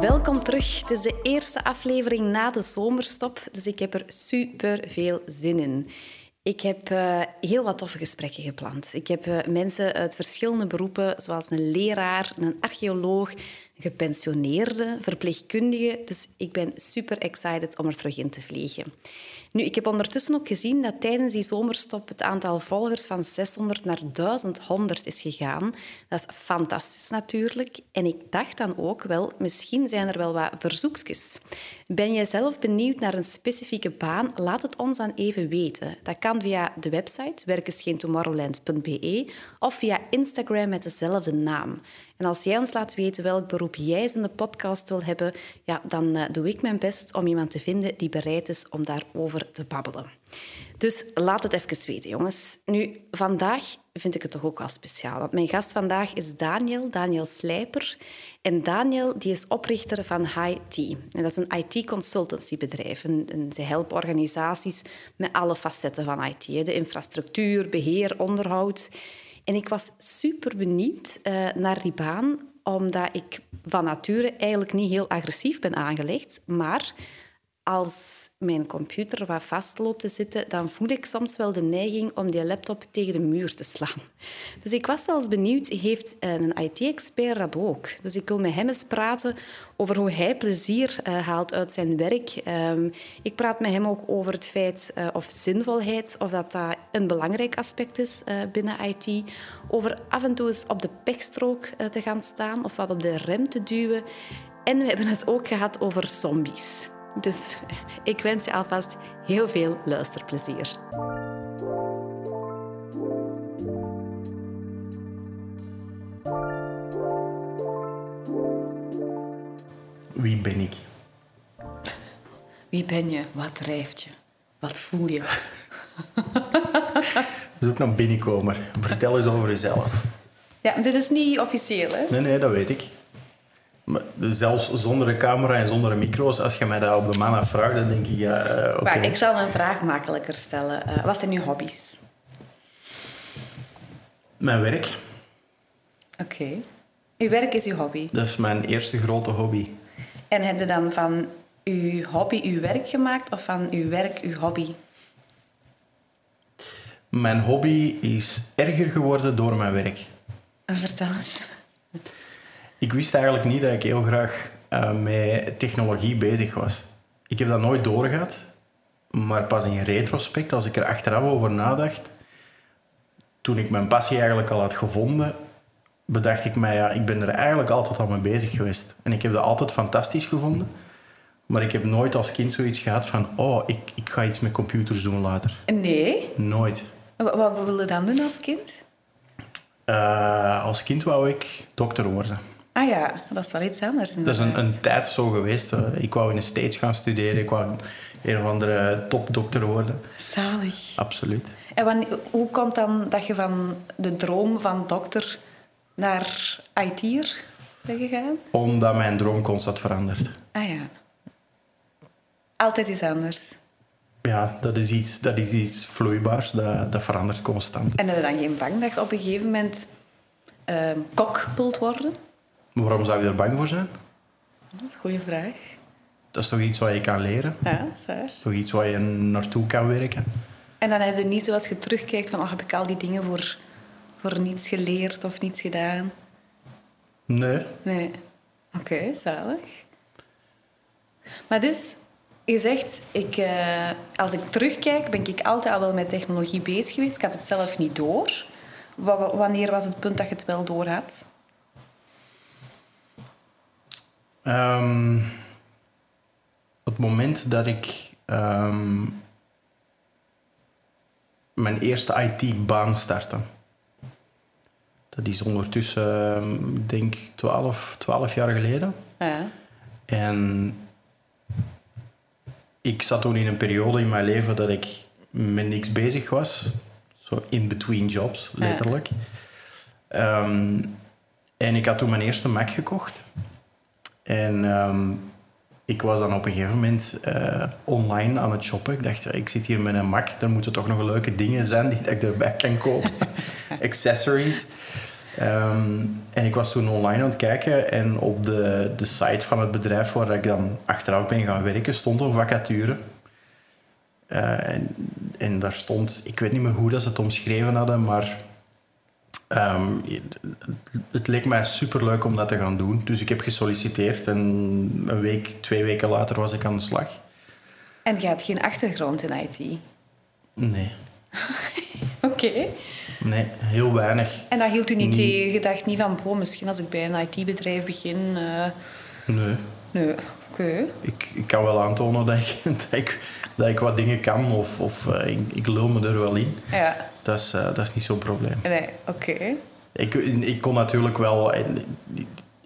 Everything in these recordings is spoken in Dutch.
Welkom terug. Het is de eerste aflevering na de zomerstop, dus ik heb er super veel zin in. Ik heb uh, heel wat toffe gesprekken gepland. Ik heb uh, mensen uit verschillende beroepen, zoals een leraar, een archeoloog, gepensioneerde verpleegkundige. Dus ik ben super excited om er terug in te vliegen. Nu, ik heb ondertussen ook gezien dat tijdens die zomerstop het aantal volgers van 600 naar 1100 is gegaan. Dat is fantastisch natuurlijk. En ik dacht dan ook wel, misschien zijn er wel wat verzoekjes. Ben jij zelf benieuwd naar een specifieke baan? Laat het ons dan even weten. Dat kan via de website werkisgeentomorrowland.be of via Instagram met dezelfde naam. En als jij ons laat weten welk beroep jij in de podcast wil hebben, ja, dan uh, doe ik mijn best om iemand te vinden die bereid is om daarover te babbelen. Dus laat het even weten, jongens. Nu, vandaag vind ik het toch ook wel speciaal. Want mijn gast vandaag is Daniel, Daniel Slijper. En Daniel die is oprichter van HiT. En dat is een IT-consultancybedrijf. En, ze helpen organisaties met alle facetten van IT. De infrastructuur, beheer, onderhoud. En ik was super benieuwd uh, naar die baan, omdat ik van nature eigenlijk niet heel agressief ben aangelegd. Maar als mijn computer wat vastloopt te zitten, dan voel ik soms wel de neiging om die laptop tegen de muur te slaan. Dus ik was wel eens benieuwd, heeft een IT-expert dat ook? Dus ik wil met hem eens praten over hoe hij plezier uh, haalt uit zijn werk. Um, ik praat met hem ook over het feit uh, of zinvolheid, of dat dat een belangrijk aspect is binnen IT. Over af en toe eens op de pechstrook te gaan staan of wat op de rem te duwen. En we hebben het ook gehad over zombies. Dus ik wens je alvast heel veel luisterplezier. Wie ben ik? Wie ben je? Wat drijft je? Wat voel je? Dat is ook nog binnenkomer. Vertel eens over jezelf. Ja, dit is niet officieel, hè? Nee, nee, dat weet ik. Maar zelfs zonder een camera en zonder een micro's, als je mij dat op de man afvraagt, dan denk ik, ja, uh, Maar ik zal een vraag makkelijker stellen. Uh, wat zijn uw hobby's? Mijn werk. Oké. Okay. Uw werk is uw hobby? Dat is mijn eerste grote hobby. En heb je dan van uw hobby uw werk gemaakt of van uw werk uw hobby? Mijn hobby is erger geworden door mijn werk. Vertel eens. Ik wist eigenlijk niet dat ik heel graag uh, met technologie bezig was. Ik heb dat nooit doorgehad, maar pas in retrospect, als ik er achteraf over nadacht, toen ik mijn passie eigenlijk al had gevonden, bedacht ik mij, ja, ik ben er eigenlijk altijd al mee bezig geweest. En ik heb dat altijd fantastisch gevonden. Maar ik heb nooit als kind zoiets gehad van, oh, ik, ik ga iets met computers doen later. Nee? Nooit. Wat, wat wilde je dan doen als kind? Uh, als kind wou ik dokter worden. Ah ja, dat is wel iets anders. Dat is een, een tijd zo geweest. Ik wou in de States gaan studeren. Ik wou een of andere topdokter worden. Zalig. Absoluut. En wanneer, hoe komt dan dat je van de droom van dokter naar IT'er bent gegaan? Omdat mijn droom constant verandert. Ah ja. Altijd iets anders. Ja, dat is iets, dat is iets vloeibaars. Dat, dat verandert constant. En heb je dan geen bang dat je op een gegeven moment uh, kok wilt worden? Waarom zou je er bang voor zijn? Dat is een goede vraag. Dat is toch iets wat je kan leren? Ja, dat is waar. Toch iets waar je naartoe kan werken? En dan heb je niet zoals je terugkijkt van... Oh, heb ik al die dingen voor, voor niets geleerd of niets gedaan? Nee. Nee. Oké, okay, zalig. Maar dus, je zegt... Ik, uh, als ik terugkijk, ben ik altijd al wel met technologie bezig geweest. Ik had het zelf niet door. W wanneer was het punt dat je het wel door had? Um, het moment dat ik um, mijn eerste IT-baan startte. Dat is ondertussen, ik denk, 12, 12 jaar geleden. Ja. En ik zat toen in een periode in mijn leven dat ik met niks bezig was. Zo in between jobs, letterlijk. Ja. Um, en ik had toen mijn eerste Mac gekocht. En um, ik was dan op een gegeven moment uh, online aan het shoppen. Ik dacht, ik zit hier met een Mac, er moeten toch nog leuke dingen zijn die ik erbij kan kopen. accessories. Ehm, en ik was toen online aan het kijken en op de, de site van het bedrijf waar ik dan achteraf ben gaan werken stond een vacature. Eh, en, en daar stond, ik weet niet meer hoe dat ze het omschreven hadden, maar ehm, het, leek mij superleuk om dat te gaan doen. Dus ik heb gesolliciteerd en een week, twee weken later was ik aan de slag. En je had geen achtergrond in IT? Nee. Oké. Nee, heel weinig. En dat hield u niet, tegen? Je dacht niet van, boh, misschien als ik bij een IT-bedrijf begin... eh, Nee. Nee, oké. Ik, ik kan wel aantonen dat ik, dat ik, dat ik wat dingen kan of, of eh, ik, ik lul me er wel in. Ja, Dat is, eh, dat is niet zo'n probleem. nee, oké. Ik, ik kon natuurlijk wel...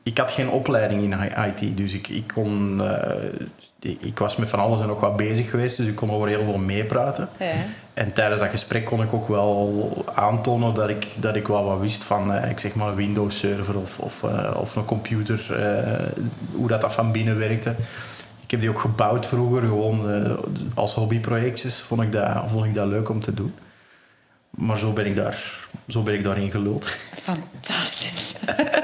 Ik had geen opleiding in IT, dus ik, ik kon... eh, ik was met van alles en nog wat bezig geweest, dus ik kon over heel veel meepraten. Ja. En tijdens dat gesprek kon ik ook wel aantonen dat ik, dat ik wel wat wist van, eh, ik zeg maar, een Windows-server of, of, eh, of een computer, eh, hoe dat, dat van binnen werkte. Ik heb die ook gebouwd vroeger, gewoon eh, als hobbyprojectjes. Vond ik, dat, vond ik dat leuk om te doen. Maar zo ben ik, daar, zo ben ik daarin geluld. Fantastisch.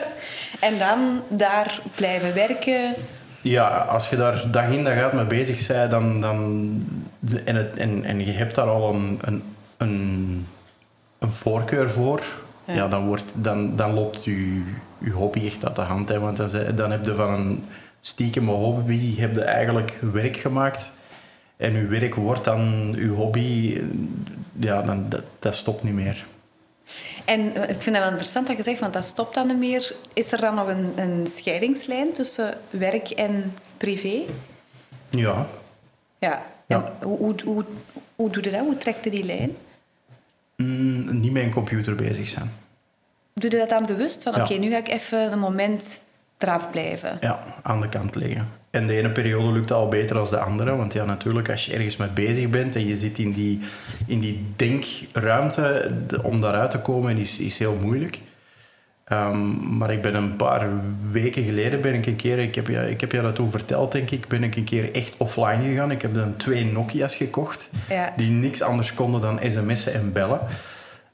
en dan daar blijven werken. Ja, als je daar dag in dag uit mee bezig bent dan, dan, en, het, en, en je hebt daar al een, een, een, een voorkeur voor, Ja. ja. dan, wordt, dan, dan loopt je, je hobby echt uit de hand. Hè, want dan, dan heb je van een stiekem hobby heb je eigenlijk werk gemaakt. En je werk wordt dan je hobby, ja, dan, dat, dat stopt niet meer. En eh, ik vind dat wel interessant dat je zegt, want dat stopt dan niet meer. Is er dan nog een, een scheidingslijn tussen werk en privé? Ja, Ja. Ja. hoe, hoe, hoe, hoe doe je dat? Hoe trekt je die lijn? Mm, niet met een computer bezig zijn. Doe je dat dan bewust? Van Ja. oké, nu ga ik even een moment eraf blijven. Ja, aan de kant liggen. En de ene periode lukt al beter dan de andere. Want ja, natuurlijk, als je ergens mee bezig bent en je zit in die, in die denkruimte, de- om daaruit te komen is, is heel moeilijk. Ehm, maar ik ben een paar weken geleden ben ik een keer, ik heb, je, ik heb je dat toen verteld denk ik, ben ik een keer echt offline gegaan. Ik heb dan twee Nokia's gekocht Ja. die niks anders konden dan sms'en en bellen.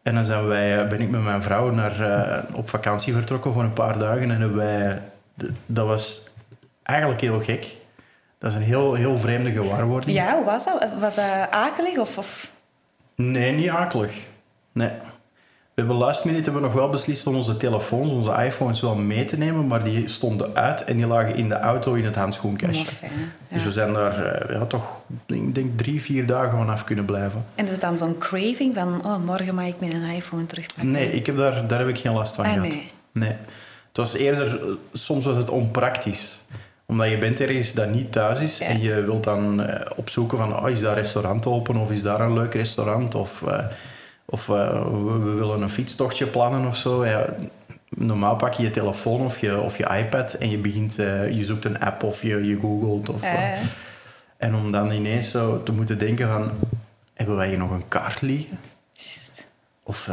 En dan zijn wij, eh, ben ik met mijn vrouw naar, eh, op vakantie vertrokken voor een paar dagen. En hebben wij, dat was eigenlijk heel gek. Dat is een heel, heel vreemde gewaarwording. Ja, hoe was dat? Was dat akelig? Of, of... Nee, niet akelig. Nee. We hebben last minute hebben we nog wel beslist om onze telefoons, onze iPhones wel mee te nemen, maar die stonden uit en die lagen in de auto in het handschoenkastje. Ja. Dus we zijn daar eh, ja, toch, ik denk drie, vier dagen vanaf kunnen blijven. En is het dan zo'n craving van, oh, morgen mag ik mijn iPhone terugpakken? Nee, ik heb daar, daar heb ik geen last van Ah, gehad. nee. nee. Het was eerder, eh, soms was het onpraktisch. Omdat je bent ergens dat niet thuis is Ja. en je wilt dan eh, opzoeken van, oh, is daar een restaurant open of is daar een leuk restaurant of, eh, of eh, we, we willen een fietstochtje plannen of zo. Ja, normaal pak je je telefoon of je, of je iPad en je begint, je zoekt een app of je, je googelt. Of, en om dan ineens zo te moeten denken van, hebben wij hier nog een kaart liggen? Of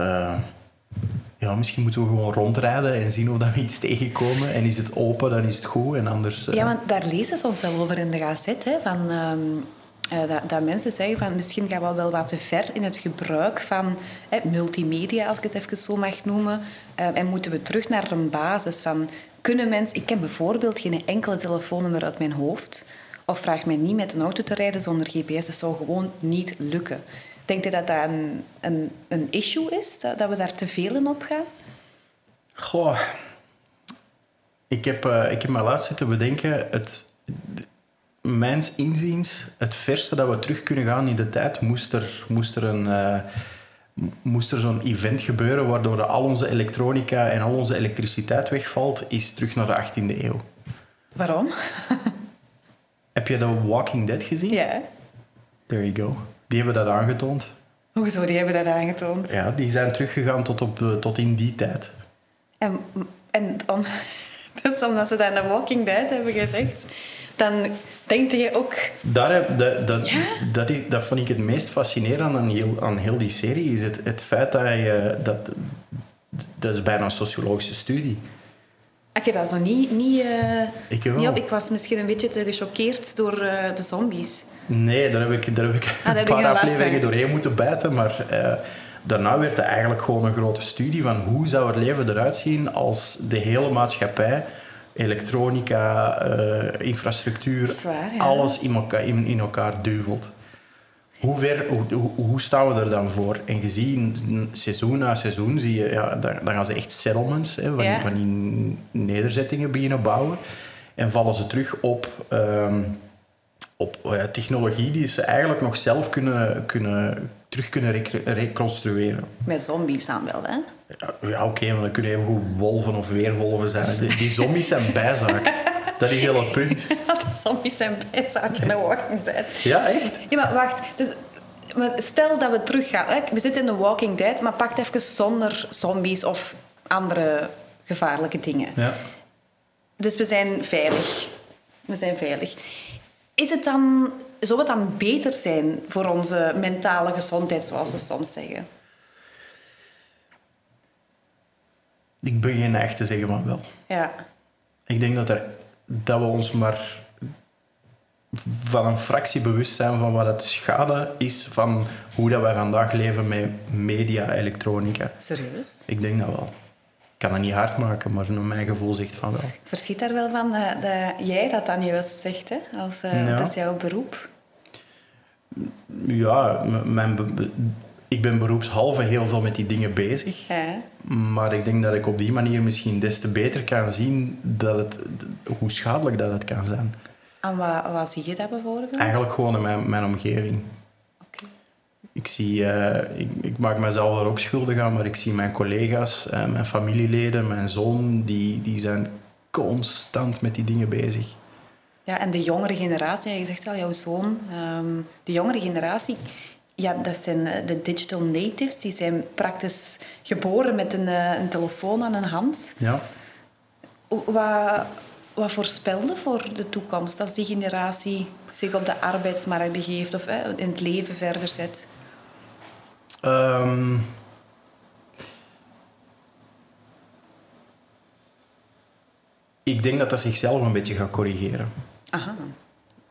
ja, misschien moeten we gewoon rondrijden en zien of we iets tegenkomen. En is het open, dan is het goed. En anders... eh, Ja, want daar lezen ze ons wel over in de gazet. Hè, van, ehm, eh, dat, dat mensen zeggen van misschien gaan we wel wat te ver in het gebruik van multimedia, als ik het even zo mag noemen. Eh, en moeten we terug naar een basis van kunnen mensen... Ik ken bijvoorbeeld geen enkele telefoonnummer uit mijn hoofd. Of vraagt mij niet met een auto te rijden zonder GPS. Dat zou gewoon niet lukken. Denkt u dat dat een, een, een issue is? Dat, dat we daar te veel in opgaan? Goh. Ik heb, eh, ik heb me laatst zitten bedenken... Het, mijns inziens, het verste dat we terug kunnen gaan in de tijd... moest er, moest er, een, eh, moest er zo'n event gebeuren... waardoor de- al onze elektronica en al onze elektriciteit wegvalt... is terug naar de 18e eeuw. Waarom? Heb je The Walking Dead gezien? Ja. There you go. Die hebben dat aangetoond. Hoezo, die hebben dat aangetoond. Ja, die zijn teruggegaan tot, op, eh, tot in die tijd. En, en om, dat is omdat ze dat in The Walking Dead hebben gezegd. Dan denk je ook... Daar heb, dat, dat, Ja? dat, is, dat vond ik het meest fascinerend aan heel, aan heel die serie. Is het, het feit dat je... Dat, dat is bijna een sociologische studie. Ik heb dat zo niet... niet, eh, Ik wel. niet op. Ik was misschien een beetje te gechoqueerd door eh, de zombies. Nee, daar heb ik, daar heb ik Ah, een paar afleveringen doorheen moeten bijten. Maar eh, Daarna werd het eigenlijk gewoon een grote studie van hoe zou het leven eruit zien als de hele maatschappij, elektronica, eh, infrastructuur, ja. alles in elkaar, in, in elkaar duvelt. Hoe, ver, hoe, hoe, staan we er dan voor? En gezien seizoen na seizoen zie je, ja, dan, dan gaan ze echt settlements hè, van, Ja. van die nederzettingen beginnen bouwen. En vallen ze terug op, ehm, op eh, technologie die ze eigenlijk nog zelf kunnen, kunnen, terug kunnen rec- reconstrueren. Met zombies dan wel, hè? Ja, ja oké, maar dan kunnen even goed wolven of weerwolven zijn. Die, die zombies zijn bijzaak. Dat is heel het punt. Zombies zijn bijzaken in de Walking Dead. Ja, echt? Ja, maar wacht. Dus, stel dat we teruggaan. Hè? We zitten in de Walking Dead, maar pak het even zonder zombies of andere gevaarlijke dingen. Ja. Dus we zijn veilig. We zijn veilig. Is het dan, zou het dan beter zijn voor onze mentale gezondheid, zoals ze soms zeggen? Ik begin echt te zeggen van wel. Ja. Ik denk dat, er, dat we ons maar van een fractie bewust zijn van wat het schade is van hoe dat wij vandaag leven met media, elektronica. Serieus? Ik denk dat wel. Ik kan het niet hard maken, maar mijn gevoel zegt van wel. Ik verschiet daar wel van dat, dat jij dat dan juist zegt, hè? Als, eh, Ja. Dat is jouw beroep. Ja, mijn ik ben beroepshalve heel veel met die dingen bezig. Ja. Maar ik denk dat ik op die manier misschien des te beter kan zien dat het, hoe schadelijk dat het kan zijn. En wat, wat zie je dat bijvoorbeeld? Eigenlijk gewoon in mijn, mijn omgeving. Ik, zie, eh, ik, ik maak mezelf er ook schuldig aan, maar ik zie mijn collega's, eh, mijn familieleden, mijn zoon, die, die zijn constant met die dingen bezig. Ja, en de jongere generatie, je zegt al, jouw zoon, ehm, de jongere generatie, ja, dat zijn eh, de digital natives. Die zijn praktisch geboren met een, een telefoon aan hun hand. Ja. Wat, wat voorspelde voor de toekomst als die generatie zich op de arbeidsmarkt begeeft of eh, in het leven verder zet? Ehm, ik denk dat dat zichzelf een beetje gaat corrigeren. Aha.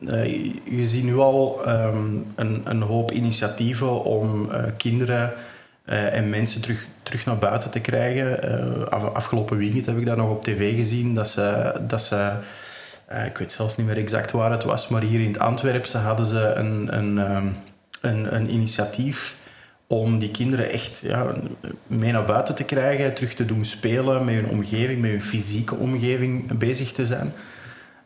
Eh, je- je ziet nu al ehm, een, een hoop initiatieven om eh, kinderen eh, en mensen terug, terug naar buiten te krijgen. Af- afgelopen weekend heb ik dat nog op tv gezien, dat ze... Dat ze ik weet zelfs niet meer exact waar het was, maar hier in het Antwerpse hadden ze een, een, ehm, een, een initiatief om die kinderen echt ja, mee naar buiten te krijgen, terug te doen spelen met hun omgeving, met hun fysieke omgeving bezig te zijn.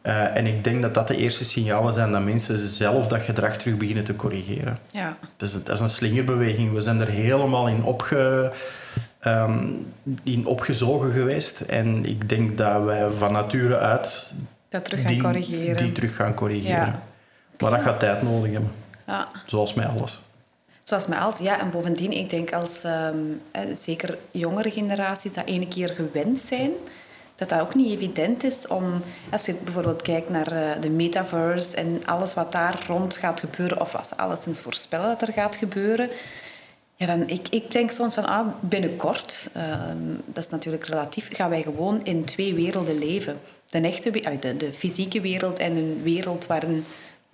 Eh, en ik denk dat dat de eerste signalen zijn dat mensen zelf dat gedrag terug beginnen te corrigeren. Ja. Dus dat is een slingerbeweging. We zijn er helemaal in, opge, ehm, in opgezogen geweest. En ik denk dat wij van nature uit Dat terug gaan die, corrigeren. die terug gaan corrigeren. Ja. Maar dat gaat tijd nodig hebben, Ja. zoals met alles. Zoals met alles, ja. En bovendien, ik denk als ehm, eh, zeker jongere generaties dat ene keer gewend zijn, dat dat ook niet evident is om, als je bijvoorbeeld kijkt naar eh, de metaverse en alles wat daar rond gaat gebeuren, of wat ze alleszins voorspellen dat er gaat gebeuren, ja, dan, ik, ik denk soms van, ah, binnenkort, ehm, dat is natuurlijk relatief, gaan wij gewoon in twee werelden leven. De, echte, de, de fysieke wereld en een wereld waarin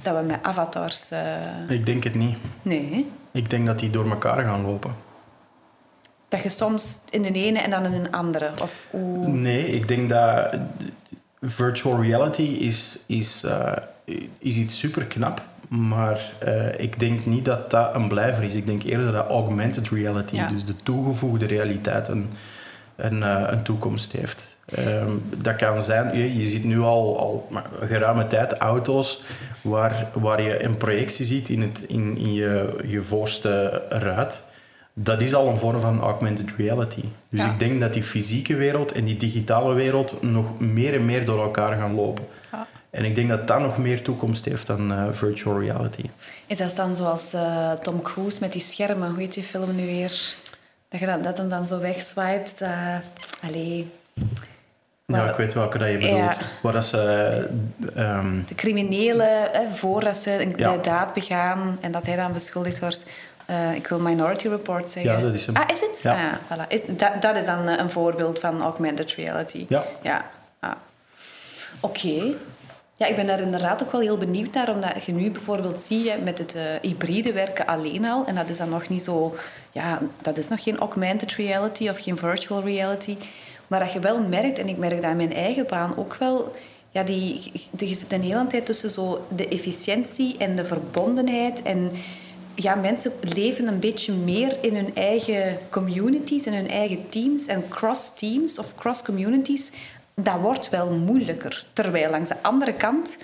dat we met avatars... eh, Ik denk het niet. nee, hè? Ik denk dat die door elkaar gaan lopen. Dat je soms in de ene en dan in een andere. Of hoe... Nee, ik denk dat virtual reality is, is, eh, is iets super knap. Maar eh, ik denk niet dat dat een blijver is. Ik denk eerder dat augmented reality, Ja. dus de toegevoegde realiteit, een, een, eh, een toekomst heeft. Ehm, dat kan zijn, je, je ziet nu al, al geruime tijd auto's waar, waar je een projectie ziet in, het, in, in je, je voorste ruit. Dat is al een vorm van augmented reality. Dus Ja. ik denk dat die fysieke wereld en die digitale wereld nog meer en meer door elkaar gaan lopen. Ja. En ik denk dat dat nog meer toekomst heeft dan eh, virtual reality. Is dat dan zoals eh, Tom Cruise met die schermen? Hoe heet die film nu weer? Dat, je dat, dat hem dan zo wegswipet. dat allee, ja, ik weet welke dat je bedoelt. Ja. Waar dat ze... ehm, de criminelen, hè, voordat ze een Ja. de daad begaan en dat hij dan beschuldigd wordt. eh, ik wil Minority Report zeggen. Ja, dat is hem. Ah, is het? Ja. Ah, voilà. is, dat, dat is dan eh, een voorbeeld van augmented reality. Ja. Ja. ah. Oké. Ja, ik ben daar inderdaad ook wel heel benieuwd naar, omdat je nu bijvoorbeeld ziet met het uh, hybride werken alleen al, en dat is dan nog niet zo, ja, dat is nog geen augmented reality of geen virtual reality, maar dat je wel merkt, en ik merk dat in mijn eigen baan ook wel, ja, die, je zit een hele tijd tussen zo de efficiëntie en de verbondenheid. En ja, mensen leven een beetje meer in hun eigen communities, in hun eigen teams en cross teams of cross communities dat wordt wel moeilijker. Terwijl langs de andere kant,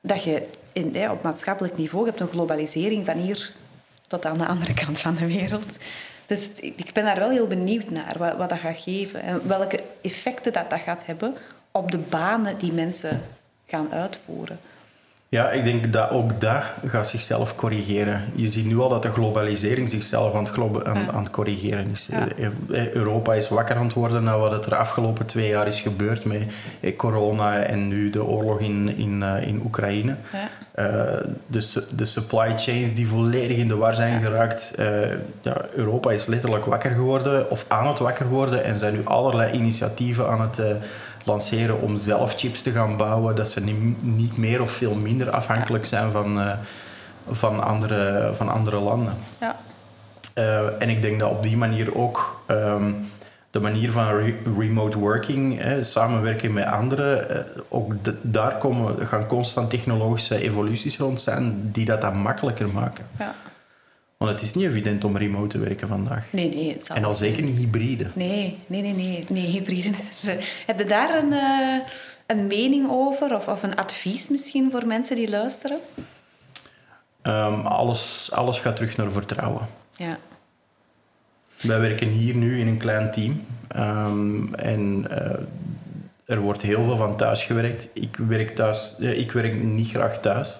dat je in, op maatschappelijk niveau hebt een globalisering van hier tot aan de andere kant van de wereld. Dus ik ben daar wel heel benieuwd naar, wat, wat dat gaat geven. En welke effecten dat, dat gaat hebben op de banen die mensen gaan uitvoeren. Ja, ik denk dat ook dat gaat zichzelf corrigeren. Je ziet nu al dat de globalisering zichzelf aan het, aan, aan het corrigeren is. Eh, eh, Europa is wakker aan het worden na wat er de afgelopen twee jaar is gebeurd met eh, corona en nu de oorlog in, in, in Oekraïne. Ja. de, de supply chains die volledig in de war zijn geraakt. ja, Europa is letterlijk wakker geworden of aan het wakker worden en zijn nu allerlei initiatieven aan het lanceren om zelf chips te gaan bouwen, dat ze niet meer of veel minder afhankelijk zijn van, uh, van, andere, van andere landen. Ja. Uh, en ik denk dat op die manier ook um, de manier van re remote working, hè, samenwerken met anderen, uh, ook daar komen, gaan constant technologische evoluties rond zijn die dat dan makkelijker maken. Ja. Want het is niet evident om remote te werken vandaag. Nee, nee. Het en al zeker niet hybride. Nee, nee, nee, nee. nee hybride. Heb je daar een, uh, een mening over? Of, of een advies misschien voor mensen die luisteren? Um, alles, alles gaat terug naar vertrouwen. Ja. Wij werken hier nu in een klein team. Um, en uh, er wordt heel veel van thuis gewerkt. Ik werk, thuis, ik werk niet graag thuis.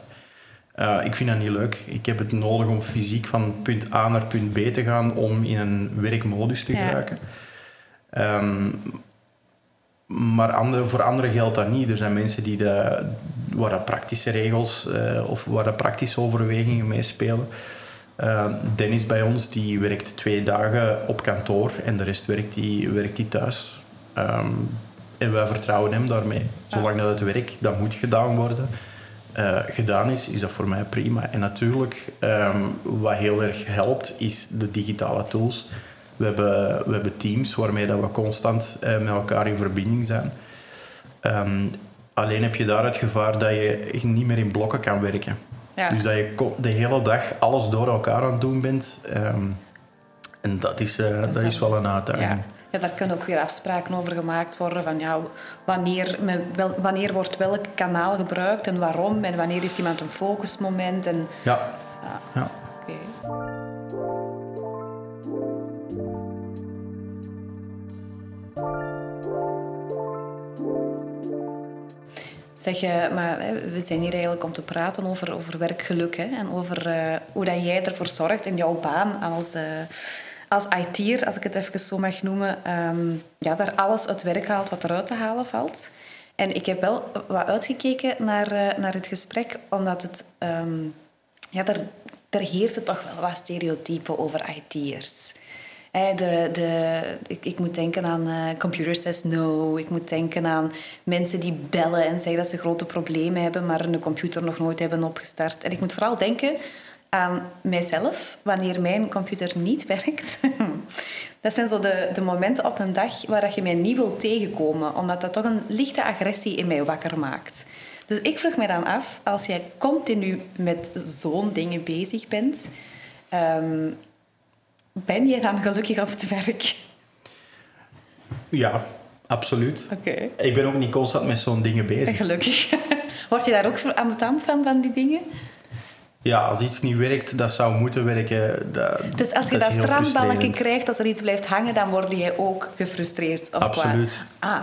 Uh, ik vind dat niet leuk. Ik heb het nodig om fysiek van punt A naar punt B te gaan om in een werkmodus te geraken. Um, maar andere, voor anderen geldt dat niet. Er zijn mensen die de, waar dat praktische regels uh, of waar dat praktische overwegingen meespelen. Uh, Dennis bij ons die werkt twee dagen op kantoor en de rest werkt die, werkt die thuis. Um, en wij vertrouwen hem daarmee. Zolang dat het werk dat moet gedaan worden, uh, gedaan is, is dat voor mij prima. En natuurlijk, um, wat heel erg helpt, is de digitale tools. We hebben, we hebben teams waarmee dat we constant uh, met elkaar in verbinding zijn. Um, alleen heb je daar het gevaar dat je niet meer in blokken kan werken. Ja. Dus dat je de hele dag alles door elkaar aan het doen bent. Um, en dat is, uh, dat, dat is wel een uitdaging. Ja ja, daar kunnen ook weer afspraken over gemaakt worden van ja, wanneer, wel, wanneer wordt welk kanaal gebruikt en waarom en wanneer heeft iemand een focusmoment. En, ja. ja. ja. Oké. Zeg, je, maar we zijn hier eigenlijk om te praten over, over werkgeluk hè, en over uh, hoe dat jij ervoor zorgt in jouw baan als, uh, als IT'er, als ik het even zo mag noemen, um, ja, daar alles uit werk haalt wat eruit te halen valt. En ik heb wel wat uitgekeken naar, uh, naar het gesprek, omdat het... Um, ja, er, er heersen toch wel wat stereotypen over IT'ers. De, de, ik, ik, moet denken aan uh, Computer Says No. Ik moet denken aan mensen die bellen en zeggen dat ze grote problemen hebben, maar een computer nog nooit hebben opgestart. En ik moet vooral denken aan mijzelf wanneer mijn computer niet werkt. dat zijn zo de, de momenten op een dag waar je mij niet wilt tegenkomen, omdat dat toch een lichte agressie in mij wakker maakt. Dus ik vroeg me dan af, als jij continu met zo'n dingen bezig bent, ehm, ben jij dan gelukkig op het werk? Ja, absoluut. Oké. Ik ben ook niet constant met zo'n dingen bezig. Gelukkig. Word je daar ook aan de tand van, van die dingen? Ja, als iets niet werkt, dat zou moeten werken. Dat, dus als je dat, dat strandballetje krijgt, als er iets blijft hangen, dan word je ook gefrustreerd? Of Absoluut. Ah,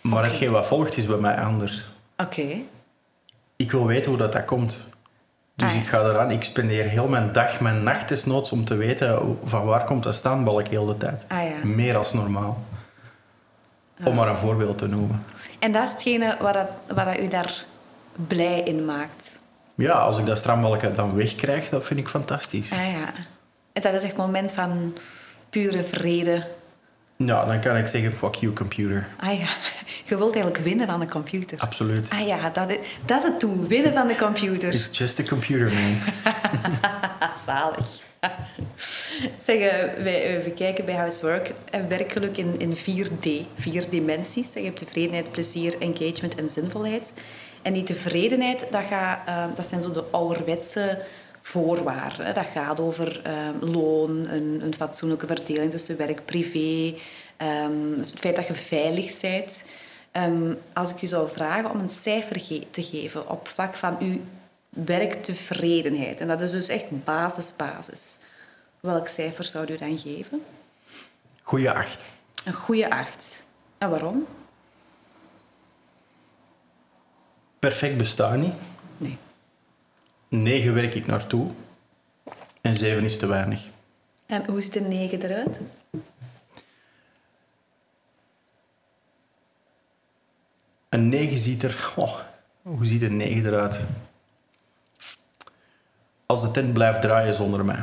maar hetgeen wat volgt is bij mij anders. Oké. Ik wil weten hoe dat, dat komt. Dus ah, ik ga eraan. Ik spendeer heel mijn dag, mijn nacht desnoods om te weten van waar komt dat staanbalk heel de tijd. Ah, ja. Meer als normaal. Om maar een voorbeeld te noemen. En dat is hetgene wat, dat, wat dat u daar blij in maakt? Ja, als ik dat strambalken dan wegkrijg, dat vind ik fantastisch. Ah ja. En dat is echt een moment van pure vrede. Ja, dan kan ik zeggen, fuck you computer. Ah ja, je wilt eigenlijk winnen van de computer. Absoluut. Ah ja, dat is, dat is het toen, winnen van de computer. It's just a computer, man. Zalig. zeg, eh, wij eh, we kijken bij Housework en werkgeluk in, in 4D, vier dimensies. Je hebt tevredenheid, plezier, engagement en zinvolheid. En die tevredenheid, dat, gaat, eh, dat zijn zo de ouderwetse voorwaarden. Dat gaat over eh, loon, een, een fatsoenlijke verdeling tussen werk privé, ehm, het feit dat je veilig bent. Ehm, als ik je zou vragen om een cijfer ge- te geven op vlak van uw werktevredenheid, en dat is dus echt basis, basis. Welk cijfer zou u dan geven? Goeie acht. Een goede acht. En waarom? Perfect bestaan niet. Nee. Negen werk ik naartoe. En zeven is te weinig. En hoe ziet een negen eruit? Een 9 ziet er... Oh, hoe ziet een 9 eruit? Als de tent blijft draaien zonder mij.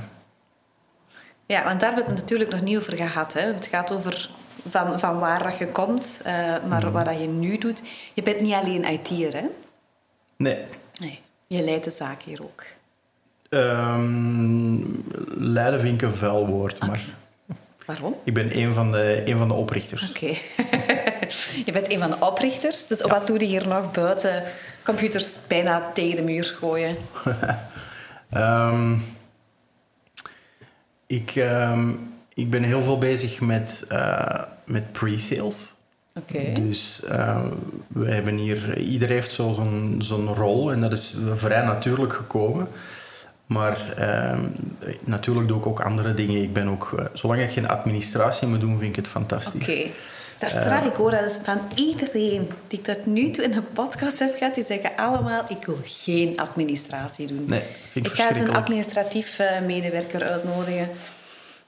Ja, want daar hebben we het natuurlijk nog niet over gehad. Hè. Het gaat over van, van waar dat je komt, eh, maar wat dat je nu doet. Je bent niet alleen IT'er, hè? Nee. Nee. Je leidt de zaak hier ook. Ehm leiden vind ik een vuil woord, maar Waarom? ik ben een van de, een van de oprichters. Oké. je bent een van de oprichters. Dus wat doe je hier nog buiten computers bijna tegen de muur gooien? Ehm, ik, ehm, ik ben heel veel bezig met, eh, met pre-sales. Dus eh, we hebben hier, iedereen heeft zo zo'n zo'n rol en dat is vrij natuurlijk gekomen. Maar ehm, natuurlijk doe ik ook andere dingen. Ik ben ook, eh, zolang ik geen administratie moet doen, vind ik het fantastisch. Oké. Dat is straf. Ik hoor dat dus van iedereen die ik tot nu toe in een podcast heb gehad. Die zeggen allemaal, ik wil geen administratie doen. Nee, vind ik, Ik ga eens een administratief eh, medewerker uitnodigen.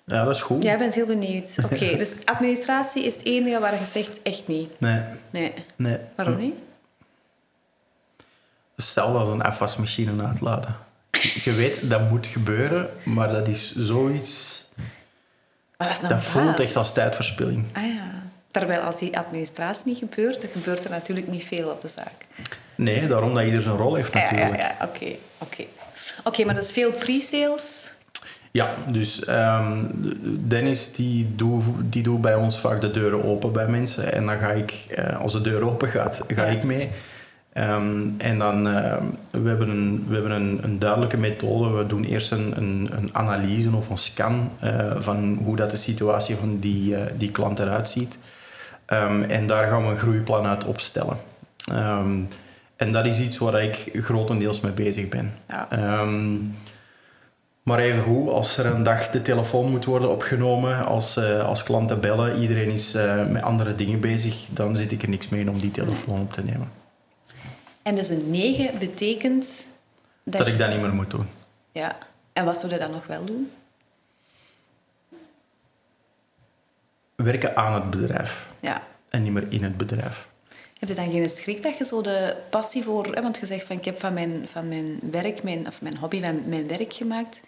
Ja, dat is goed. Jij bent heel benieuwd. Oké, dus administratie is het enige waar je zegt echt niet. Nee, Nee. nee. Waarom niet? Hetzelfde als een afwasmachine uitladen. Je weet, dat moet gebeuren, maar dat is zoiets... Maar dat is Dat voelt echt als tijdverspilling. Ah ja. Terwijl als die administratie niet gebeurt, dan gebeurt er natuurlijk niet veel op de zaak. Nee, daarom dat ieder zijn rol heeft Ja, ja, natuurlijk. ja. Oké, oké. Oké, maar dus veel pre-sales. Ja, dus ehm, Dennis die doet die doet bij ons vaak de deuren open bij mensen. En dan ga ik, eh, als de deur open gaat, ga Ja. ik mee. Ehm, en dan, ehm, we hebben, een, we hebben een, een duidelijke methode. We doen eerst een, een, een analyse of een scan eh, van hoe dat de situatie van die, eh, die klant eruit ziet. En daar gaan we een groeiplan uit opstellen. En dat is iets waar ik grotendeels mee bezig ben. Ja. Maar even goed, als er een dag de telefoon moet worden opgenomen, als, eh, als klanten bellen, iedereen is eh, met andere dingen bezig, dan zit ik er niks mee om die telefoon op te nemen. En dus een 9 betekent dat, Dat je- ik dat niet meer moet doen. Ja. En wat zou je dan nog wel doen? Werken aan het bedrijf Ja. en niet meer in het bedrijf. Heb je dan geen schrik dat je zo de passie voor... Hè, want je zegt van ik heb van mijn, van mijn werk, mijn, of mijn hobby, mijn, mijn werk gemaakt.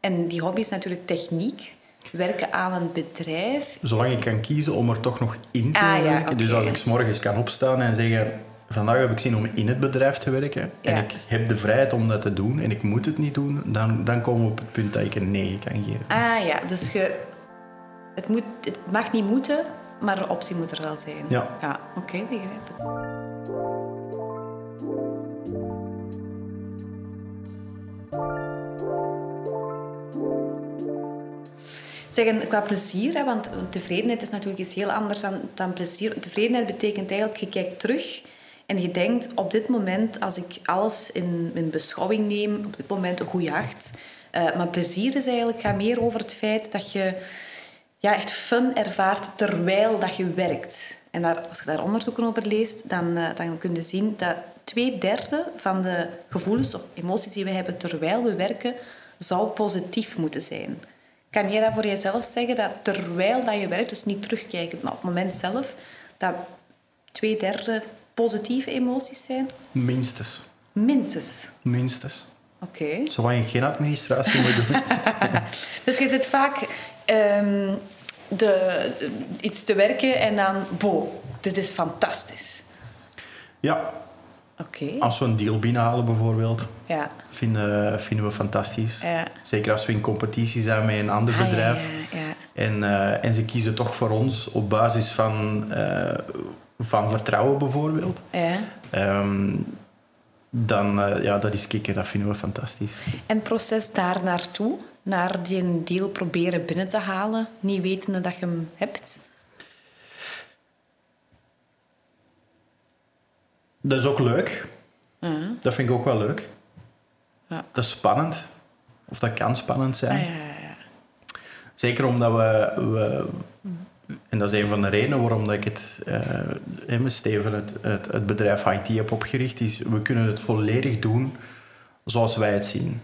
En die hobby is natuurlijk techniek. Werken aan een bedrijf. Zolang ik kan kiezen om er toch nog in te Ah, ja, werken. Dus als ik 's morgens kan opstaan en zeggen, vandaag heb ik zin om in het bedrijf te werken Ja. en ik heb de vrijheid om dat te doen en ik moet het niet doen, dan, dan komen we op het punt dat ik een 9 kan geven. Ah ja, dus je, het, moet, het mag niet moeten, maar de optie moet er wel zijn. Ja. Ja, oké, begrijp het. Zeggen, qua plezier, hè, want tevredenheid is natuurlijk iets heel anders dan, dan plezier. Tevredenheid betekent eigenlijk, je kijkt terug en je denkt, op dit moment, als ik alles in, in beschouwing neem, op dit moment een goede acht. Eh, maar plezier is eigenlijk, gaat meer over het feit dat je ja, echt fun ervaart terwijl dat je werkt. En daar, als je daar onderzoeken over leest, dan, eh, dan kun je zien dat twee derde van de gevoelens of emoties die we hebben terwijl we werken, zou positief moeten zijn. Kan jij dat voor jezelf zeggen, dat terwijl dat je werkt, dus niet terugkijkend, maar op het moment zelf, dat twee derde positieve emoties zijn? Minstens. Minstens. Minstens. Oké. Zolang ik geen administratie moet doen. Dus je zit vaak... ehm, de, iets te werken en dan, bo, dit is fantastisch. Ja, Oké. als we een deal binnenhalen bijvoorbeeld, Ja. vinden, vinden we fantastisch. Ja. Zeker als we in competitie zijn met een ander Ah, bedrijf. ja. En, eh, en ze kiezen toch voor ons op basis van, eh, van vertrouwen bijvoorbeeld. Ja. Ehm, dan, eh, ja, dat is kicken, dat vinden we fantastisch. En het proces daar naartoe, naar die deal proberen binnen te halen, niet wetende dat je hem hebt. Dat is ook leuk. Dat vind ik ook wel leuk. Ja. Dat is spannend. Of dat kan spannend zijn. Ah, ja, ja, ja. Zeker omdat we, we... En dat is een van de redenen waarom dat ik het, hè, met Steven het, het, het bedrijf IT heb opgericht. Is we kunnen het volledig doen zoals wij het zien.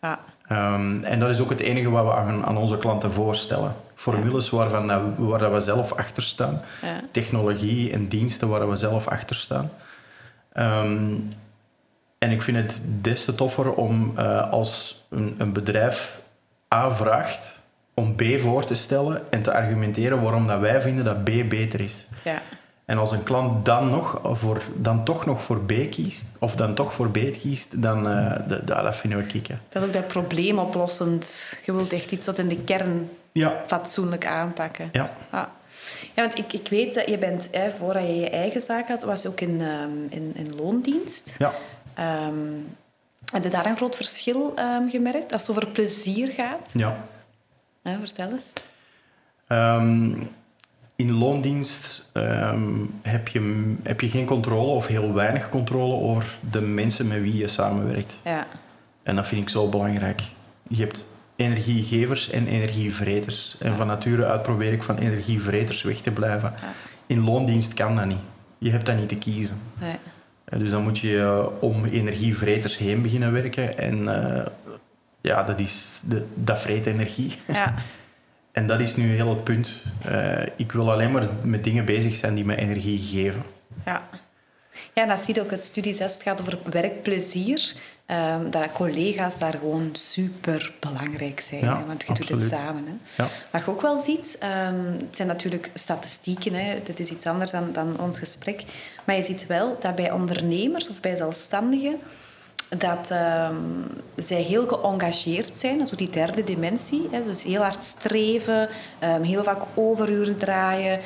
Ja. Ehm, en dat is ook het enige wat we aan, aan onze klanten voorstellen. Formules waarvan waar dat we zelf achter staan. Ja. Technologie en diensten waar we zelf achter staan. Ehm, en ik vind het des te toffer om eh, als een, een bedrijf A vraagt om B voor te stellen en te argumenteren waarom dat wij vinden dat B beter is. ja. En als een klant dan, nog voor, dan toch nog voor B kiest, of dan toch voor B kiest, dan eh, d- d- dat vinden we kicken. Dat is ook dat probleemoplossend. Je wilt echt iets wat in de kern Ja, fatsoenlijk aanpakken. ja. Ja, ja want ik, ik weet dat je bent, hè, voordat je je eigen zaak had, was je ook in, ehm, in, in loondienst. ja. Ehm, heb je daar een groot verschil ehm, gemerkt als het over plezier gaat? ja. Vertel eens. Ehm, in loondienst ehm, heb, je, heb je geen controle of heel weinig controle over de mensen met wie je samenwerkt. Ja, En dat vind ik zo belangrijk. Je hebt energiegevers en energievreters. En van nature uit probeer ik van energievreters weg te blijven. Ja. In loondienst kan dat niet. Je hebt dat niet te kiezen. nee. Eh, Dus dan moet je eh, om energievreters heen beginnen werken. En eh, ja, dat, is de, dat vreet energie. ja. En dat is nu heel het punt. Eh, ik wil alleen maar met dingen bezig zijn die me energie geven. Ja. Ja, en dat zie je ook. Het studie 6 gaat over werkplezier. Ehm, dat collega's daar gewoon super belangrijk zijn. Ja, hè, want je doet het samen. Hè. Ja. Wat je ook wel ziet, ehm, het zijn natuurlijk statistieken. Hè. Dit is iets anders dan, dan ons gesprek. Maar je ziet wel dat bij ondernemers of bij zelfstandigen dat ehm, zij heel geëngageerd zijn. Dat die derde dimensie. Hè. Dus heel hard streven, ehm, heel vaak overuren draaien.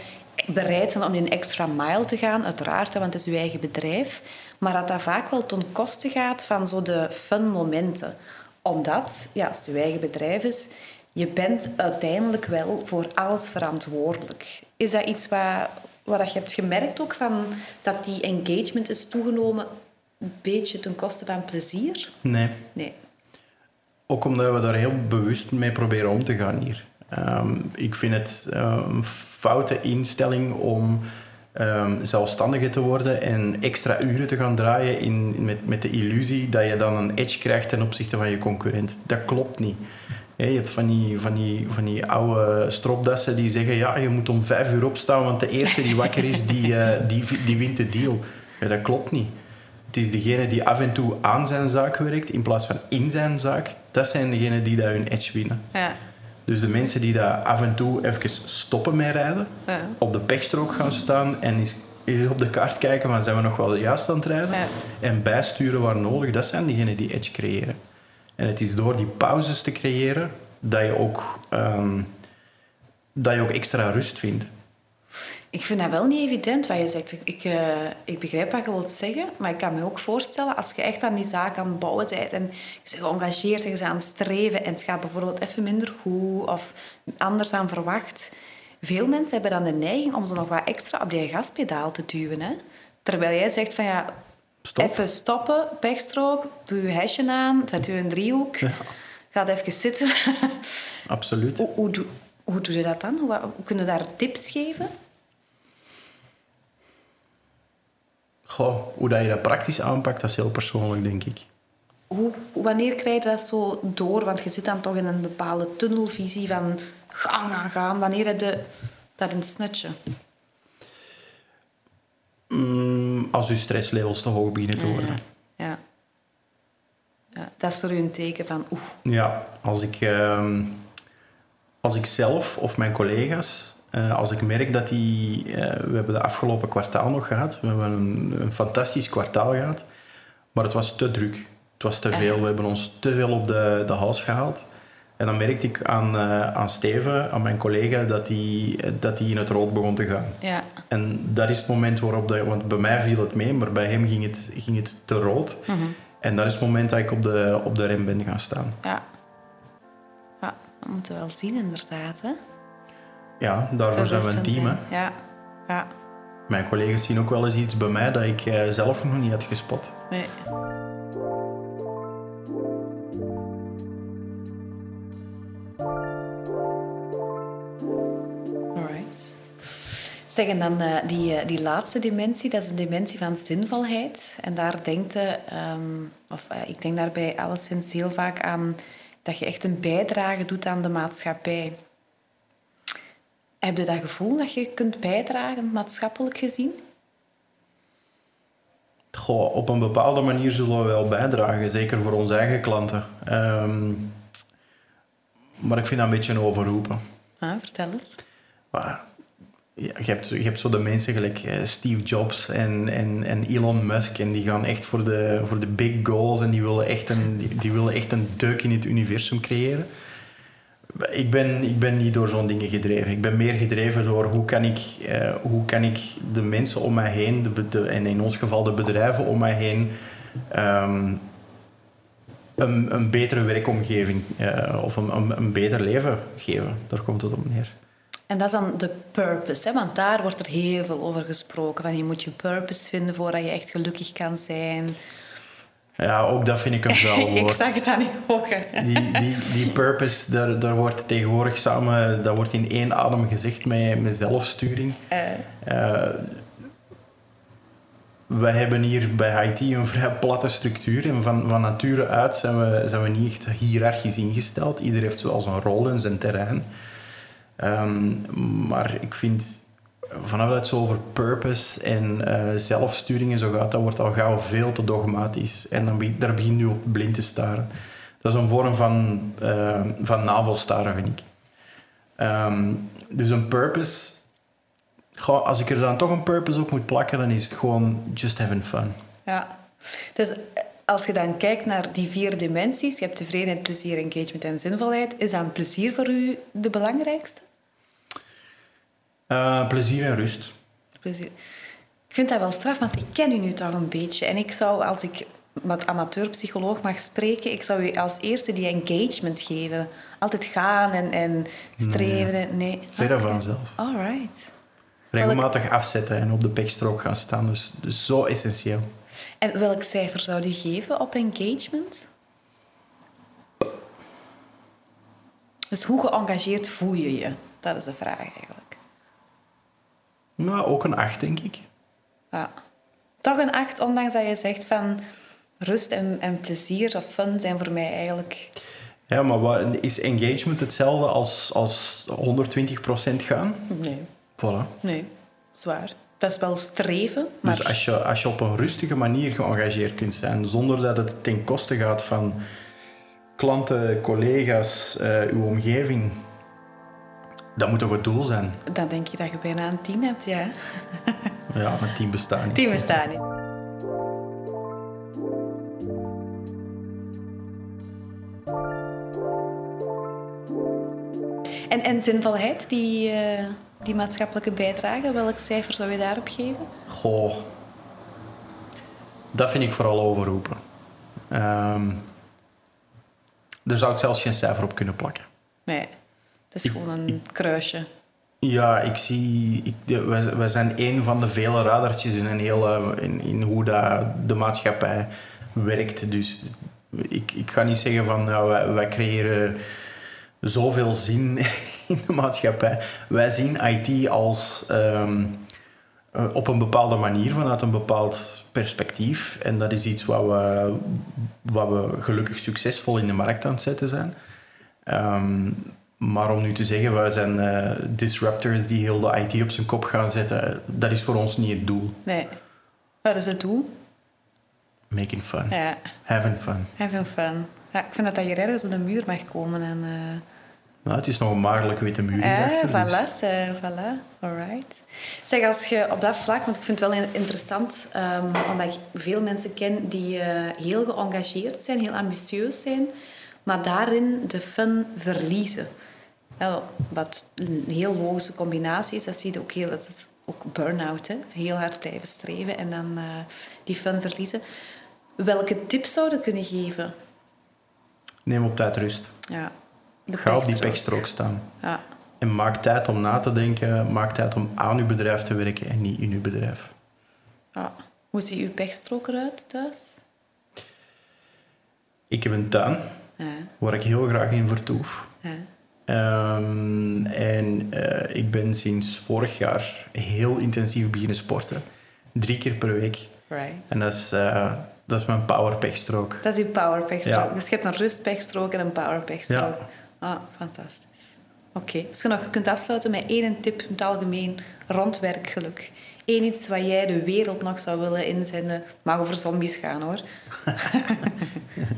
Bereid zijn om een extra mile te gaan, uiteraard, hè, want het is uw eigen bedrijf. Maar dat dat vaak wel ten koste gaat van zo de fun momenten. Omdat, ja, als het uw eigen bedrijf is, je bent uiteindelijk wel voor alles verantwoordelijk. Is dat iets wat, wat je hebt gemerkt ook, van, dat die engagement is toegenomen een beetje ten koste van plezier? Nee. Nee. Ook omdat we daar heel bewust mee proberen om te gaan hier. Ehm, ik vind het eh, een foute instelling om ehm zelfstandige te worden en extra uren te gaan draaien in, met, met de illusie dat je dan een edge krijgt ten opzichte van je concurrent. Dat klopt niet. Je hebt van die, van, die, van die oude stropdassen die zeggen ja, je moet om vijf uur opstaan, want de eerste die wakker is, die, eh, die, die wint de deal. Ja, dat klopt niet. Het is degene die af en toe aan zijn zaak werkt in plaats van in zijn zaak. Dat zijn degenen die daar hun edge winnen. Ja. Dus de mensen die daar af en toe even stoppen met rijden, Ja. op de pechstrook gaan staan en eens, eens op de kaart kijken van zijn we nog wel juist aan het rijden Ja. en bijsturen waar nodig, dat zijn degenen die edge creëren. En het is door die pauzes te creëren dat je ook, ehm, dat je ook extra rust vindt. Ik vind dat wel niet evident wat je zegt. Ik, eh, ik begrijp wat je wilt zeggen, maar ik kan me ook voorstellen als je echt aan die zaak aan het bouwen bent en je bent geëngageerd en je bent aan het streven en het gaat bijvoorbeeld even minder goed of anders dan verwacht. Veel mensen hebben dan de neiging om zo nog wat extra op die gaspedaal te duwen. Hè? Terwijl jij zegt van ja, Stop. even stoppen, pechstrook, doe je hesje aan, zet je een driehoek, Ja. ga even zitten. Absoluut. hoe, hoe, doe, hoe doe je dat dan? Hoe, hoe kunnen daar tips geven? Goh, hoe dat je dat praktisch aanpakt, dat is heel persoonlijk, denk ik. Hoe, wanneer krijg je dat zo door? Want je zit dan toch in een bepaalde tunnelvisie van gaan, gaan, gaan. Wanneer heb je dat een snutje? Mm, als je stresslevels te hoog beginnen te worden. Ja. ja. Dat is voor u een teken van oeh. Ja, als ik, ehm, als als ik zelf of mijn collega's, eh, als ik merk dat die... eh, we hebben de afgelopen kwartaal nog gehad. We hebben een, een fantastisch kwartaal gehad. Maar het was te druk. Het was te veel. We hebben ons te veel op de, de hals gehaald. En dan merkte ik aan, eh, aan Steven, aan mijn collega, dat hij dat die in het rood begon te gaan. Ja. En dat is het moment waarop... De, want bij mij viel het mee, maar bij hem ging het, ging het te rood. Mhm. En dat is het moment dat ik op de, op de rem ben gaan staan. Ja. Ja, dat moeten we wel zien inderdaad. Hè? Ja, daarvoor zijn we een team. Hè. Ja. Ja. Mijn collega's zien ook wel eens iets bij mij dat ik eh, zelf nog niet had gespot. Nee. Alright. Zeg, en dan eh, die, eh, die laatste dimensie, dat is een dimensie van zinvolheid. En daar denkt ehm, of ik denk daarbij alleszins heel vaak aan dat je echt een bijdrage doet aan de maatschappij. Heb je dat gevoel dat je kunt bijdragen, maatschappelijk gezien? Goh, op een bepaalde manier zullen we wel bijdragen, zeker voor onze eigen klanten. Ehm, maar ik vind dat een beetje overroepen. Ah, vertel eens. Maar, ja, je, hebt, je hebt zo de mensen gelijk eh, Steve Jobs en, en, en Elon Musk. En die gaan echt voor de, voor de big goals en die willen, echt een, die, die willen echt een deuk in het universum creëren. Ik ben, ik ben niet door zo'n dingen gedreven. Ik ben meer gedreven door hoe kan ik, eh, hoe kan ik de mensen om mij heen, de, en in ons geval de bedrijven om mij heen, ehm, een, een betere werkomgeving eh, of een, een, een beter leven geven. Daar komt het op neer. En dat is dan de purpose, hè? want daar wordt er heel veel over gesproken. Van je moet je purpose vinden voordat je echt gelukkig kan zijn. Ja, ook dat vind ik een vuil ik zag het aan je ogen. Die, die, die purpose, daar, daar wordt tegenwoordig samen, dat wordt in één adem gezegd met, met zelfsturing. Eh, wij hebben hier bij IT een vrij platte structuur en van, van nature uit zijn we, zijn we niet echt hiërarchisch ingesteld. Ieder heeft zoals een rol in zijn terrein. Ehm, maar ik vind, vanaf dat het zo over purpose en eh, zelfsturing en zo gaat, dat wordt al gauw veel te dogmatisch. En dan, daar begin je op blind te staren. Dat is een vorm van, eh, van navelstaren, vind ik. Ehm, dus een purpose... Als ik er dan toch een purpose op moet plakken, dan is het gewoon just having fun. ja. Dus eh, als je dan kijkt naar die vier dimensies, je hebt tevredenheid, plezier, engagement en zinvolheid, is dan plezier voor u de belangrijkste? Eh, plezier en rust. Plezier. Ik vind dat wel straf, want ik ken u nu toch een beetje. En ik zou, als ik met amateurpsycholoog mag spreken, ik zou u als eerste die engagement geven. Altijd gaan en, en streven. Nee. Verre Oké. van zelfs. All right. Regelmatig afzetten en op de pechstrook gaan staan. Dus, dus zo essentieel. En welk cijfer zou u geven op engagement? Dus hoe geëngageerd voel je je? Dat is de vraag eigenlijk. Nou, ook een 8, denk ik. Ja. Toch een acht, ondanks dat je zegt van rust en, en plezier of fun zijn voor mij eigenlijk... Ja, maar is engagement hetzelfde als, als 120% gaan? Nee, Voilà. nee, zwaar. Dat is wel streven, maar... Dus als je, als je op een rustige manier geëngageerd kunt zijn, zonder dat het ten koste gaat van klanten, collega's, eh, uw omgeving, dat moet toch het doel zijn? Dan denk je dat je bijna een tien hebt, ja. Ja, een team bestaat niet. Tien bestaan niet. En, en zinvolheid, die, eh, die maatschappelijke bijdrage, welk cijfer zou je daarop geven? Goh, dat vind ik vooral overroepen. Ehm daar zou ik zelfs geen cijfer op kunnen plakken. Nee, is Ik- gewoon een kruisje. Ja, ik zie... Ik, wij zijn een van de vele radartjes in, een hele, in, in hoe dat de maatschappij werkt. Dus ik, ik ga niet zeggen van nou, wij, wij creëren zoveel zin in de maatschappij. Wij zien IT als ehm, eh, op een bepaalde manier, vanuit een bepaald perspectief. En dat is iets wat we, wat we gelukkig succesvol in de markt aan het zetten zijn. Ehm, maar om nu te zeggen, wij zijn eh, disruptors die heel de IT op zijn kop gaan zetten, dat is voor ons niet het doel. Nee. Wat is het doel? Making fun. Ja, Having fun. having fun. Ja, ik vind dat dat hier ergens op de muur mag komen. En, eh, Nou, het is nog een maagdelijk witte muur Eh, hierachter, dus- voilà, eh, voilà. Alright. Zeg, als je op dat vlak, want ik vind het wel interessant, ehm, omdat ik veel mensen ken die heel geëngageerd zijn, heel ambitieus zijn, maar daarin de fun verliezen. Wel, wat een heel logische combinatie is, dat zie je ook heel, dat is ook burn-out, hè? heel hard blijven streven en dan eh, die fun verliezen. Welke tips zouden kunnen geven? Neem op tijd rust. Ja, de Ga op die pechstrook. staan. Ja. En maak tijd om na te denken. Maak tijd om aan uw bedrijf te werken en niet in uw bedrijf. Ja. Hoe ziet uw pechstrook eruit thuis? Ik heb een tuin. Waar ik heel graag in vertoef. Ja. Ehm, en eh, ik ben sinds vorig jaar heel intensief beginnen sporten. Drie keer per week. Right. En dat is, eh, dat is mijn power pechstrook. Dat is uw power pechstrook. Ja. Dus je hebt een rustpechstrook en een power pechstrook. Ja. Ah, fantastisch. Oké, als je nog kunt afsluiten met één tip in het algemeen rond werkgeluk. Eén iets wat jij de wereld nog zou willen inzenden. Mag over zombies gaan hoor.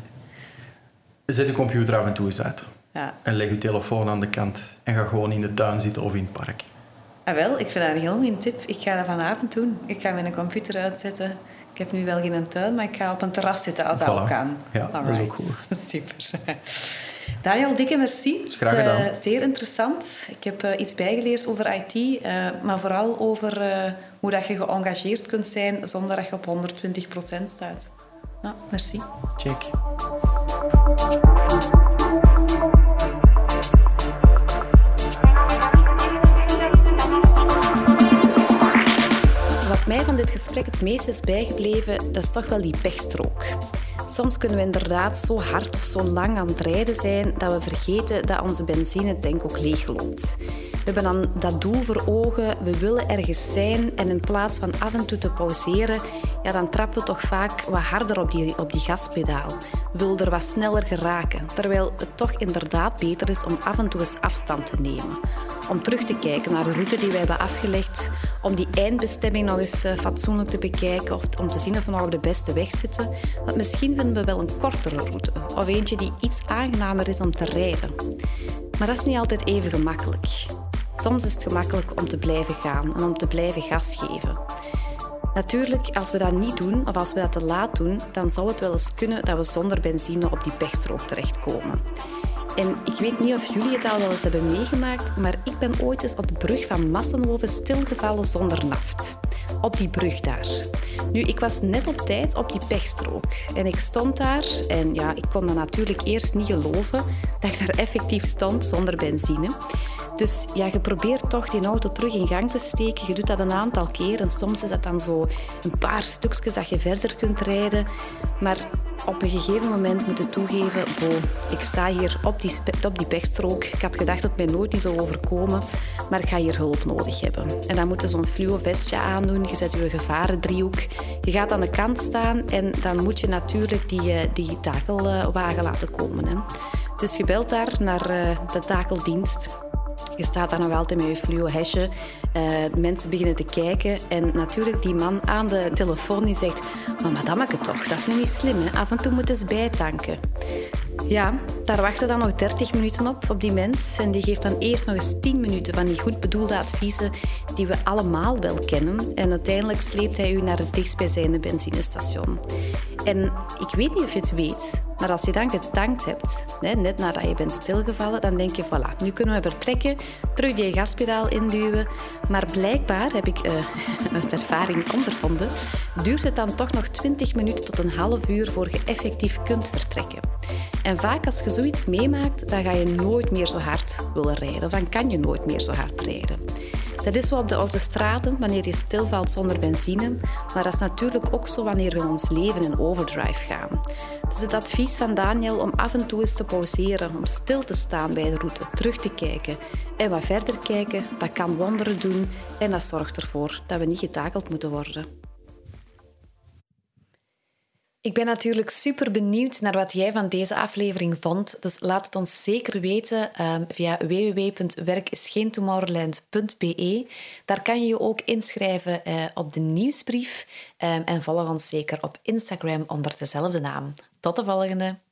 Zet je computer af en toe eens uit. Ja. En leg je telefoon aan de kant. En ga gewoon in de tuin zitten of in het park. Ah, wel, ik vind dat een heel goede tip. Ik ga dat vanavond doen. Ik ga mijn computer uitzetten. Ik heb nu wel geen tuin, maar ik ga op een terras zitten als dat ook kan. Ja, dat is ook goed. Super. Daniel, dikke merci. Is graag gedaan. eh, zeer interessant. Ik heb eh, iets bijgeleerd over IT, eh, maar vooral over hoe dat je geëngageerd kunt zijn zonder dat je op 120% staat. Ja, merci. Check. Wat mij van dit gesprek het meest is bijgebleven, dat is toch wel die pechstrook. Soms kunnen we inderdaad zo hard of zo lang aan het rijden zijn dat we vergeten dat onze benzinetank ook leegloopt. We hebben dan dat doel voor ogen, we willen ergens zijn en in plaats van af en toe te pauzeren, ja, dan trappen we toch vaak wat harder op die, op die gaspedaal. We willen er wat sneller geraken, terwijl het toch inderdaad beter is om af en toe eens afstand te nemen. Om terug te kijken naar de route die wij hebben afgelegd, om die eindbestemming nog eens eh, fatsoenlijk te bekijken of om te zien of we nog op de beste weg zitten. Want misschien vinden we wel een kortere route of eentje die iets aangenamer is om te rijden. Maar dat is niet altijd even gemakkelijk. Soms is het gemakkelijk om te blijven gaan en om te blijven gas geven. Natuurlijk, als we dat niet doen of als we dat te laat doen, dan zou het wel eens kunnen dat we zonder benzine op die pechstrook terechtkomen. En ik weet niet of jullie het al wel eens hebben meegemaakt, maar ik ben ooit eens op de brug van Massenhoven stilgevallen zonder naft. Op die brug daar. Nu, ik was net op tijd op die pechstrook. En ik stond daar en ja, ik kon dat natuurlijk eerst niet geloven dat ik daar effectief stond zonder benzine. Dus ja, je probeert toch die auto terug in gang te steken. Je doet dat een aantal keer en soms is dat dan zo een paar stukjes dat je verder kunt rijden. Maar op een gegeven moment moet je toegeven, bo, ik sta hier op die, op die pechstrook. Ik had gedacht dat mij nooit niet zou overkomen, maar ik ga hier hulp nodig hebben. En dan moet je zo'n fluo vestje aandoen, je zet je gevarendriehoek. Je gaat aan de kant staan en dan moet je natuurlijk die, eh, die takelwagen laten komen. Hè. Dus je belt daar naar eh, de takeldienst. Je staat daar nog altijd met je fluo hesje. Eh, mensen beginnen te kijken. En natuurlijk die man aan de telefoon die zegt... Maar madameke toch, dat is niet slim. Hè? Af en toe moeten ze bijtanken. Ja, daar wachten dan nog 30 minuten op, op die mens. En die geeft dan eerst nog eens 10 minuten van die goed bedoelde adviezen die we allemaal wel kennen. En uiteindelijk sleept hij u naar het dichtstbijzijnde benzinestation. En ik weet niet of je het weet, maar als je dan getankt hebt, net nadat je bent stilgevallen, dan denk je, voilà, nu kunnen we vertrekken, terug die gaspedaal induwen. Maar blijkbaar, heb ik eh, uit ervaring ondervonden, duurt het dan toch nog 20 minuten tot een half uur voor je effectief kunt vertrekken. En vaak als je zoiets meemaakt, dan ga je nooit meer zo hard willen rijden. Of dan kan je nooit meer zo hard rijden. Dat is zo op de autostraden, wanneer je stilvalt zonder benzine. Maar dat is natuurlijk ook zo wanneer we ons leven in overdrive gaan. Dus het advies van Daniel om af en toe eens te pauzeren, om stil te staan bij de route, terug te kijken en wat verder kijken, dat kan wonderen doen en dat zorgt ervoor dat we niet getakeld moeten worden. Ik ben natuurlijk super benieuwd naar wat jij van deze aflevering vond. Dus laat het ons zeker weten um, via www.werkisgeentomorrowland.be. Daar kan je je ook inschrijven uh, op de nieuwsbrief. Um, en volg ons zeker op Instagram onder dezelfde naam. Tot de volgende!